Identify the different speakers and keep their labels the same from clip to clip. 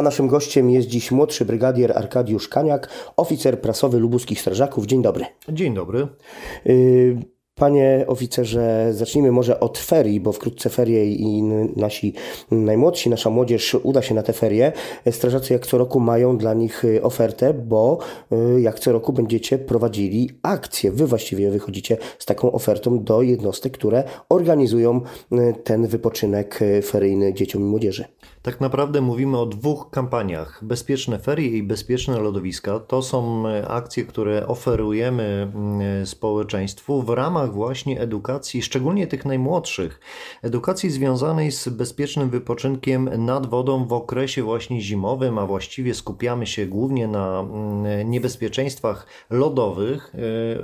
Speaker 1: A naszym gościem jest dziś młodszy brygadier Arkadiusz Kaniak, oficer prasowy lubuskich strażaków. Dzień dobry.
Speaker 2: Dzień dobry.
Speaker 1: Y, Panie oficerze, zacznijmy może od ferii, bo wkrótce ferie i nasi najmłodsi, nasza młodzież uda się na te ferie. Strażacy jak co roku mają dla nich y, ofertę, bo y, jak co roku będziecie prowadzili akcje. Wy właściwie wychodzicie z taką ofertą do jednostek, które organizują ten wypoczynek feryjny dzieciom i młodzieży.
Speaker 2: Tak naprawdę mówimy o dwóch kampaniach. Bezpieczne ferie i bezpieczne lodowiska to są e, akcje, które oferujemy mm, społeczeństwu w ramach właśnie edukacji, szczególnie tych najmłodszych. Edukacji związanej z bezpiecznym wypoczynkiem nad wodą w okresie właśnie zimowym, a właściwie skupiamy się głównie na mm, niebezpieczeństwach lodowych.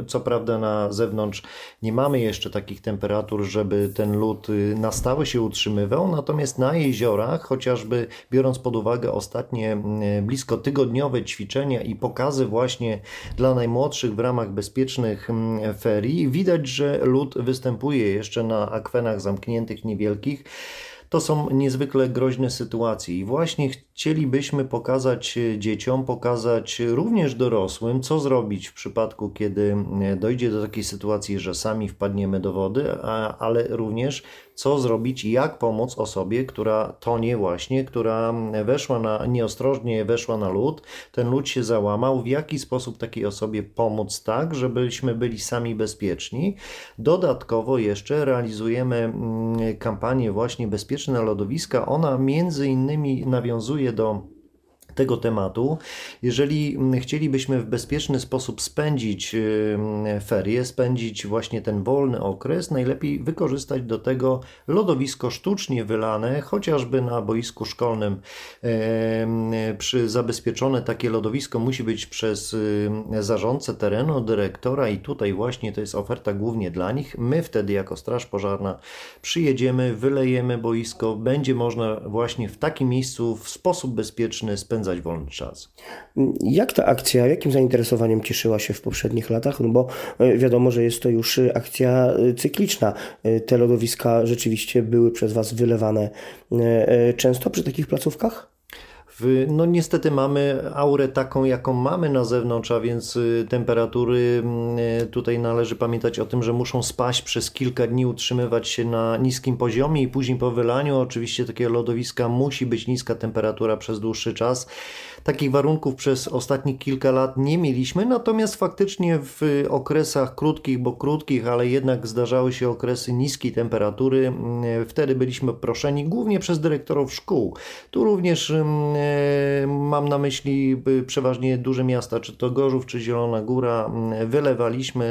Speaker 2: E, co prawda na zewnątrz nie mamy jeszcze takich temperatur, żeby ten lód y, na stałe się utrzymywał, natomiast na jeziorach, choć chociażby biorąc pod uwagę ostatnie blisko tygodniowe ćwiczenia i pokazy właśnie dla najmłodszych w ramach bezpiecznych ferii, widać, że lód występuje jeszcze na akwenach zamkniętych niewielkich. To są niezwykle groźne sytuacje i właśnie chcielibyśmy pokazać e, dzieciom, pokazać również dorosłym, co zrobić w przypadku, kiedy dojdzie do takiej sytuacji, że sami wpadniemy do wody, ale również co zrobić i jak pomóc osobie, która tonie właśnie, która weszła na, nieostrożnie weszła na lód, ten lód się załamał, w jaki sposób takiej osobie pomóc tak, żebyśmy byli sami bezpieczni. Dodatkowo jeszcze realizujemy mm, kampanię właśnie Bezpieczne Lodowiska. Ona między innymi nawiązuje do tego tematu. Jeżeli chcielibyśmy w bezpieczny sposób spędzić ferie, spędzić właśnie ten wolny okres, najlepiej wykorzystać do tego lodowisko sztucznie wylane, chociażby na boisku szkolnym. Przy zabezpieczone takie lodowisko musi być przez zarządcę terenu, dyrektora i tutaj właśnie to jest oferta głównie dla nich. My wtedy jako Straż Pożarna przyjedziemy, wylejemy boisko, będzie można właśnie w takim miejscu w sposób bezpieczny spędzać spędzać wolny czas.
Speaker 1: Jak ta akcja, jakim zainteresowaniem cieszyła się w poprzednich latach? No bo e, wiadomo, że jest to już e, akcja e, cykliczna. Te lodowiska rzeczywiście były przez Was wylewane często przy takich placówkach?
Speaker 2: No niestety mamy aurę taką, jaką mamy na zewnątrz, a więc y, temperatury mm, y, tutaj należy pamiętać o tym, że muszą spaść przez kilka dni, utrzymywać się na niskim poziomie i później po wylaniu oczywiście takiego lodowiska musi być niska temperatura przez dłuższy czas. Takich warunków przez ostatnich kilka lat nie mieliśmy, natomiast faktycznie w okresach krótkich, bo krótkich, ale jednak zdarzały się okresy niskiej temperatury. Mm, wtedy byliśmy proszeni głównie przez dyrektorów szkół. Tu również mm, mam na myśli przeważnie duże miasta, czy to Gorzów, czy Zielona Góra. Wylewaliśmy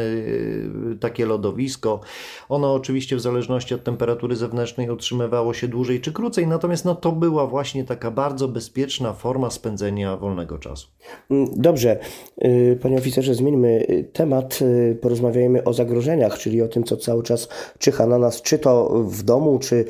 Speaker 2: y, takie lodowisko. Ono oczywiście w zależności od temperatury zewnętrznej utrzymywało się dłużej czy krócej, natomiast no, to była właśnie taka bardzo bezpieczna forma spędzenia wolnego czasu.
Speaker 1: Mm, dobrze, y, panie oficerze, zmieńmy y, temat. Porozmawiajmy o zagrożeniach, czyli o tym, co cały czas czyha na nas, czy to w domu, czy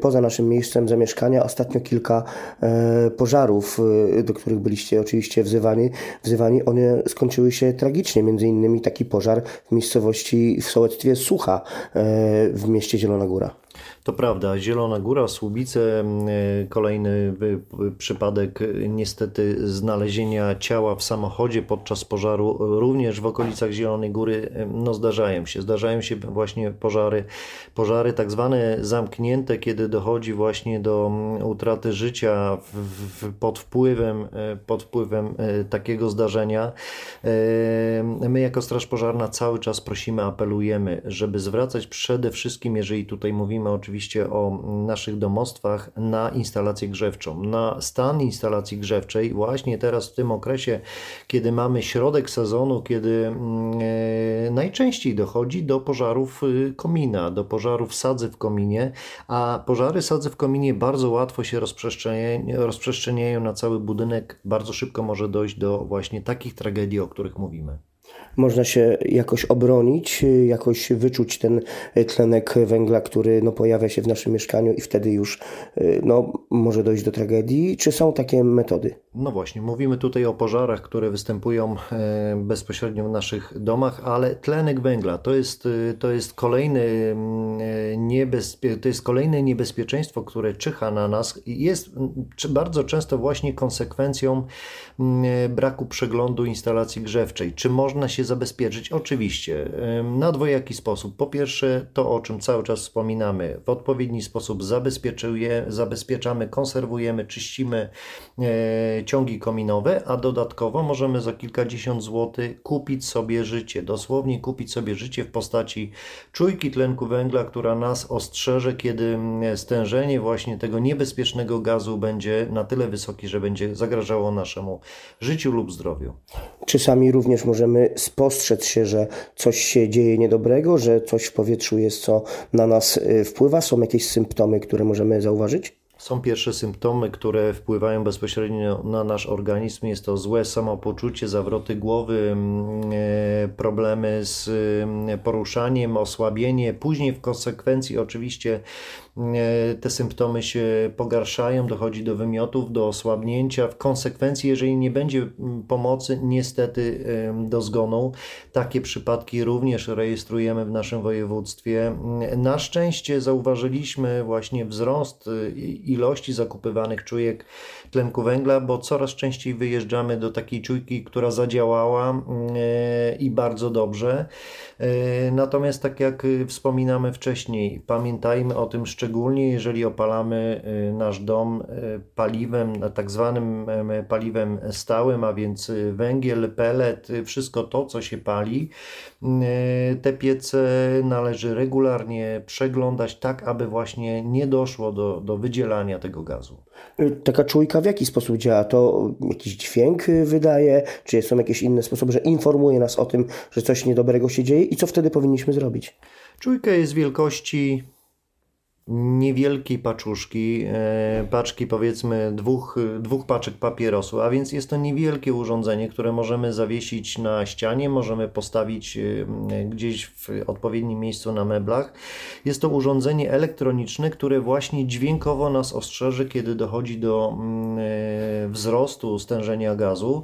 Speaker 1: poza naszym miejscem zamieszkania. Ostatnio kilka e, pożarów do których byliście oczywiście wzywani, wzywani one skończyły się tragicznie. Między innymi taki pożar w miejscowości w sołectwie Sucha e, w mieście Zielona Góra.
Speaker 2: To prawda, Zielona Góra, Słubice, e, kolejny przypadek niestety znalezienia ciała w samochodzie podczas pożaru, również w okolicach Zielonej Góry, e, no zdarzają się. Zdarzają się właśnie pożary, pożary tak zwane zamknięte, kiedy dochodzi właśnie do utraty życia w, w, pod wpływem, e, pod wpływem takiego zdarzenia. My jako Straż Pożarna cały czas prosimy, apelujemy, żeby zwracać przede wszystkim, jeżeli tutaj mówimy oczywiście oczywiście o naszych domostwach na instalację grzewczą, na stan instalacji grzewczej właśnie teraz w tym okresie, kiedy mamy środek sezonu, kiedy mm, e, najczęściej dochodzi do pożarów y, komina, do pożarów sadzy w kominie, a pożary sadzy w kominie bardzo łatwo się rozprzestrzeniają, na cały budynek, bardzo szybko może dojść do właśnie takich tragedii, o których mówimy
Speaker 1: można się jakoś obronić, jakoś wyczuć ten tlenek węgla, który no, pojawia się w naszym mieszkaniu i wtedy już no, może dojść do tragedii? Czy są takie metody?
Speaker 2: No właśnie, mówimy tutaj o pożarach, które występują e, bezpośrednio w naszych domach, ale tlenek węgla to jest, e, to jest, kolejny, mm, e, niebezpie, to jest kolejne niebezpieczeństwo, które czyha na nas i jest mm, bardzo często właśnie konsekwencją mm, braku przeglądu instalacji grzewczej. Czy można się zabezpieczyć? Oczywiście, na dwojaki sposób. Po pierwsze, to o czym cały czas wspominamy, w odpowiedni sposób zabezpieczamy, konserwujemy, czyścimy ciągi kominowe, a dodatkowo możemy za kilkadziesiąt złotych kupić sobie życie, dosłownie kupić sobie życie w postaci czujki tlenku węgla, która nas ostrzeże, kiedy mm, stężenie właśnie tego niebezpiecznego gazu będzie na tyle wysokie, że będzie zagrażało naszemu życiu lub zdrowiu.
Speaker 1: Czy sami również możemy spostrzec się, że coś się dzieje niedobrego, że coś w powietrzu jest, co na nas y, wpływa? Są jakieś symptomy, które możemy zauważyć?
Speaker 2: Są pierwsze symptomy, które wpływają bezpośrednio na nasz organizm. Jest to złe samopoczucie, zawroty głowy, mm, e, problemy z mm, poruszaniem, osłabienie. Później w konsekwencji oczywiście te symptomy się pogarszają, dochodzi do wymiotów, do osłabnięcia. W konsekwencji, jeżeli nie będzie mm, pomocy, niestety do zgonu. Takie przypadki również rejestrujemy w naszym województwie. Mm, Na szczęście zauważyliśmy właśnie wzrost y, ilości zakupywanych czujek tlenku węgla, bo coraz częściej wyjeżdżamy do takiej czujki, która zadziałała mm, e, i bardzo dobrze. E, Natomiast tak jak wspominamy wcześniej, pamiętajmy o tym szczególnie, jeżeli opalamy y, nasz dom paliwem, tak zwanym em, paliwem stałym, a więc węgiel, pelet, wszystko to, co się pali. Y, Te piece należy regularnie przeglądać, tak aby właśnie nie doszło do, do wydzielania tego gazu.
Speaker 1: Taka czujka w jaki sposób działa? To jakiś dźwięk y, wydaje? Czy są jakieś inne sposoby, że informuje nas o tym, że coś niedobrego się dzieje i co wtedy powinniśmy zrobić?
Speaker 2: Czujka jest wielkości niewielkiej paczuszki, e, paczki powiedzmy dwóch, dwóch paczek papierosu, a więc jest to niewielkie urządzenie, które możemy zawiesić na ścianie, możemy postawić e, gdzieś w odpowiednim miejscu na meblach. Jest to urządzenie elektroniczne, które właśnie dźwiękowo nas ostrzeże, kiedy dochodzi do mm, e, wzrostu stężenia gazu.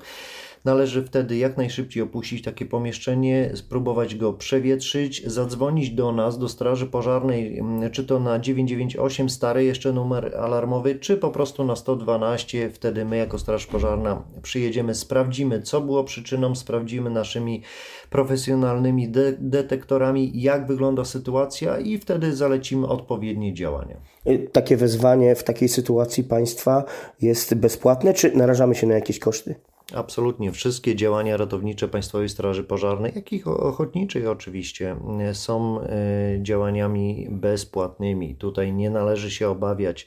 Speaker 2: Należy wtedy jak najszybciej opuścić takie pomieszczenie, spróbować go przewietrzyć, zadzwonić do nas, do Straży Pożarnej, mm, czy to na 998, stary jeszcze numer alarmowy, czy po prostu na 112. Wtedy my, jako Straż Pożarna, przyjedziemy, sprawdzimy, co było przyczyną, sprawdzimy naszymi profesjonalnymi de- detektorami, jak wygląda sytuacja, i wtedy zalecimy odpowiednie działania.
Speaker 1: Y, Takie wezwanie w takiej sytuacji państwa jest bezpłatne, czy narażamy się na jakieś koszty?
Speaker 2: Absolutnie wszystkie działania ratownicze Państwowej Straży Pożarnej, jak i ochotniczej oczywiście, e, są e, działaniami bezpłatnymi. Tutaj nie należy się obawiać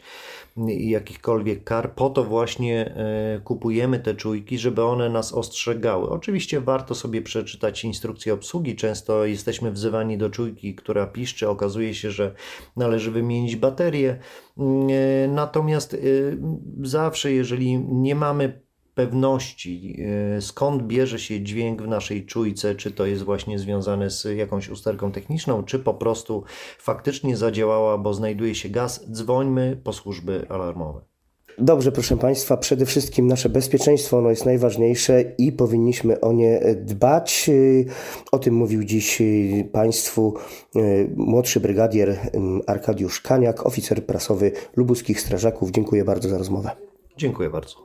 Speaker 2: jakichkolwiek kar. Po to właśnie e, kupujemy te czujki, żeby one nas ostrzegały. Oczywiście warto sobie przeczytać instrukcję obsługi. Często jesteśmy wzywani do czujki, która piszczy. Okazuje się, że należy wymienić baterię. Natomiast zawsze, jeżeli nie mamy pewności, e, skąd bierze się dźwięk w naszej czujce, czy to jest właśnie związane z jakąś usterką techniczną, czy po prostu faktycznie zadziałała, bo znajduje się gaz, dzwońmy po służby alarmowe.
Speaker 1: Dobrze, proszę Państwa, przede wszystkim nasze bezpieczeństwo ono jest najważniejsze i powinniśmy o nie dbać. Y, O tym mówił dziś y, Państwu y, młodszy brygadier y, Arkadiusz Kaniak, oficer prasowy lubuskich strażaków. Dziękuję bardzo za rozmowę.
Speaker 2: Dziękuję bardzo.